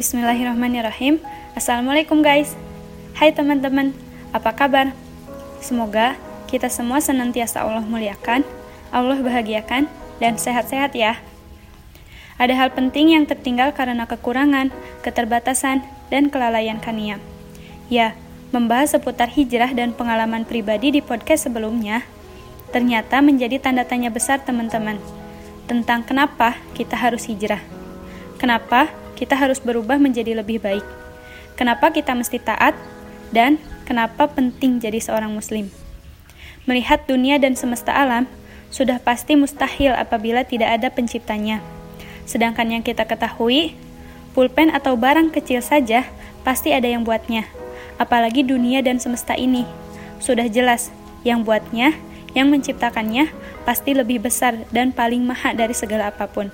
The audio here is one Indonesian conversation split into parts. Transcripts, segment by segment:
Bismillahirrahmanirrahim. Assalamualaikum guys. Hai teman-teman, apa kabar? Semoga kita semua senantiasa Allah muliakan, Allah bahagiakan, dan sehat-sehat ya. Ada hal penting yang tertinggal karena kekurangan, keterbatasan, dan kelalaian Kania. Ya, membahas seputar hijrah dan pengalaman pribadi di podcast sebelumnya, ternyata menjadi tanda tanya besar teman-teman tentang kenapa kita harus hijrah. Kenapa kita harus berubah menjadi lebih baik. Kenapa kita mesti taat dan kenapa penting jadi seorang muslim. Melihat dunia dan semesta alam sudah pasti mustahil apabila tidak ada penciptanya. Sedangkan yang kita ketahui, pulpen atau barang kecil saja pasti ada yang buatnya. Apalagi dunia dan semesta ini. Sudah jelas, yang buatnya, yang menciptakannya pasti lebih besar dan paling maha dari segala apa pun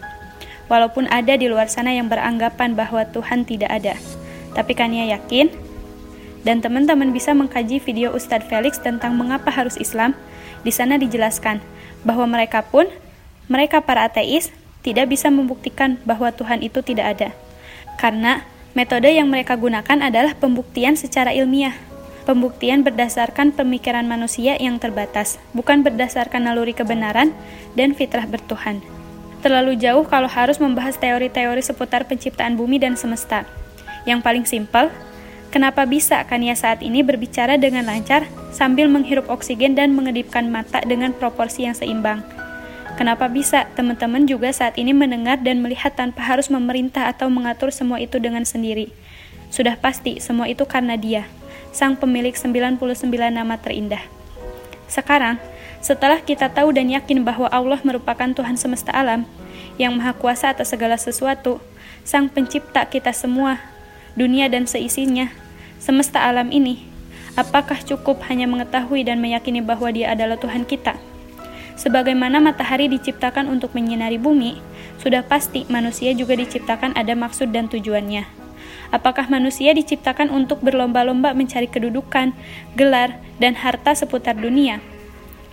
walaupun ada di luar sana yang beranggapan bahwa Tuhan tidak ada. Tapi Kania yakin, dan teman-teman bisa mengkaji video Ustadz Felix tentang mengapa harus Islam, di sana dijelaskan bahwa mereka pun, mereka para ateis, tidak bisa membuktikan bahwa Tuhan itu tidak ada. Karena metode yang mereka gunakan adalah pembuktian secara ilmiah. Pembuktian berdasarkan pemikiran manusia yang terbatas, bukan berdasarkan naluri kebenaran dan fitrah bertuhan terlalu jauh kalau harus membahas teori-teori seputar penciptaan bumi dan semesta. Yang paling simpel, kenapa bisa Kania saat ini berbicara dengan lancar sambil menghirup oksigen dan mengedipkan mata dengan proporsi yang seimbang? Kenapa bisa teman-teman juga saat ini mendengar dan melihat tanpa harus memerintah atau mengatur semua itu dengan sendiri? Sudah pasti semua itu karena dia, sang pemilik 99 nama terindah. Sekarang, setelah kita tahu dan yakin bahwa Allah merupakan Tuhan semesta alam, yang maha kuasa atas segala sesuatu, sang pencipta kita semua, dunia dan seisinya, semesta alam ini, apakah cukup hanya mengetahui dan meyakini bahwa dia adalah Tuhan kita? Sebagaimana matahari diciptakan untuk menyinari bumi, sudah pasti manusia juga diciptakan ada maksud dan tujuannya. Apakah manusia diciptakan untuk berlomba-lomba mencari kedudukan, gelar, dan harta seputar dunia?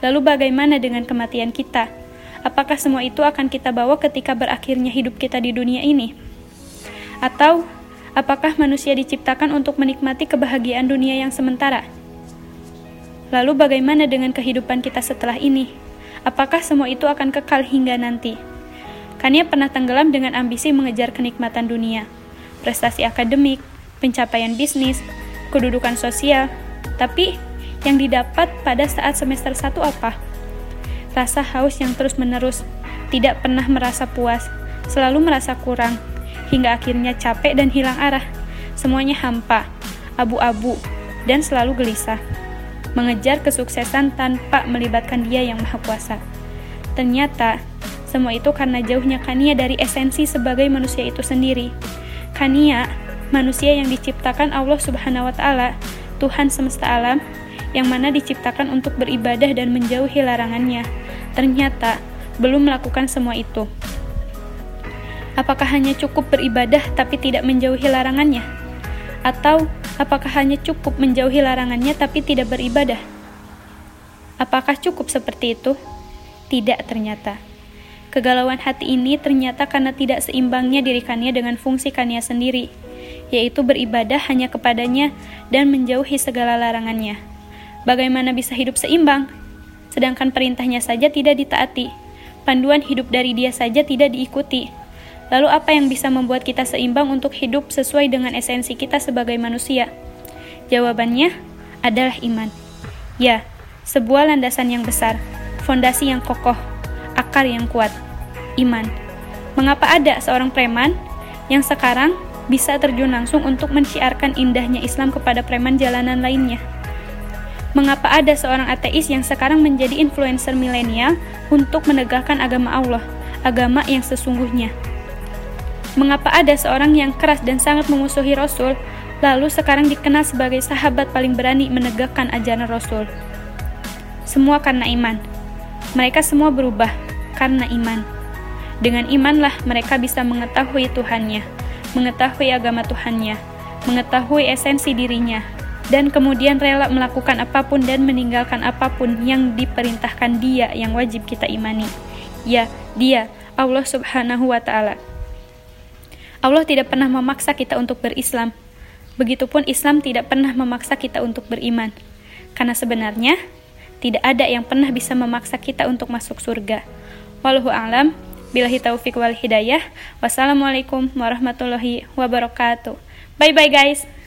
Lalu bagaimana dengan kematian kita? Apakah semua itu akan kita bawa ketika berakhirnya hidup kita di dunia ini? Atau apakah manusia diciptakan untuk menikmati kebahagiaan dunia yang sementara? Lalu bagaimana dengan kehidupan kita setelah ini? Apakah semua itu akan kekal hingga nanti? Kania pernah tenggelam dengan ambisi mengejar kenikmatan dunia, prestasi akademik, pencapaian bisnis, kedudukan sosial, tapi yang didapat pada saat semester 1 apa? Rasa haus yang terus-menerus, tidak pernah merasa puas, selalu merasa kurang, hingga akhirnya capek dan hilang arah. Semuanya hampa, abu-abu, dan selalu gelisah. Mengejar kesuksesan tanpa melibatkan dia yang maha kuasa. Ternyata, semua itu karena jauhnya Kania dari esensi sebagai manusia itu sendiri. Kania, manusia yang diciptakan Allah Subhanahu wa taala, Tuhan semesta alam, yang mana diciptakan untuk beribadah dan menjauhi larangannya, ternyata belum melakukan semua itu. Apakah hanya cukup beribadah tapi tidak menjauhi larangannya? Atau apakah hanya cukup menjauhi larangannya tapi tidak beribadah? Apakah cukup seperti itu? Tidak ternyata. Kegalauan hati ini ternyata karena tidak seimbangnya dirikannya dengan fungsi kania sendiri, yaitu beribadah hanya kepadanya dan menjauhi segala larangannya. Bagaimana bisa hidup seimbang? Sedangkan perintahnya saja tidak ditaati. Panduan hidup dari dia saja tidak diikuti. Lalu apa yang bisa membuat kita seimbang untuk hidup sesuai dengan esensi kita sebagai manusia? Jawabannya adalah iman. Ya, sebuah landasan yang besar, fondasi yang kokoh, akar yang kuat, iman. Mengapa ada seorang preman yang sekarang bisa terjun langsung untuk menciarkan indahnya Islam kepada preman jalanan lainnya? Mengapa ada seorang ateis yang sekarang menjadi influencer milenial untuk menegakkan agama Allah, agama yang sesungguhnya? Mengapa ada seorang yang keras dan sangat memusuhi Rasul, lalu sekarang dikenal sebagai sahabat paling berani menegakkan ajaran Rasul? Semua karena iman. Mereka semua berubah karena iman. Dengan imanlah mereka bisa mengetahui Tuhannya, mengetahui agama Tuhannya, mengetahui esensi dirinya, dan kemudian rela melakukan apa pun dan meninggalkan apa pun yang diperintahkan Dia yang wajib kita imani. Ya, Dia, Allah Subhanahu wa Ta'ala. Allah tidak pernah memaksa kita untuk berislam. Begitupun Islam tidak pernah memaksa kita untuk beriman. Karena sebenarnya tidak ada yang pernah bisa memaksa kita untuk masuk surga. Wallahu a'lam. Billahi taufik wal hidayah. Wassalamualaikum warahmatullahi wabarakatuh. Bye bye guys.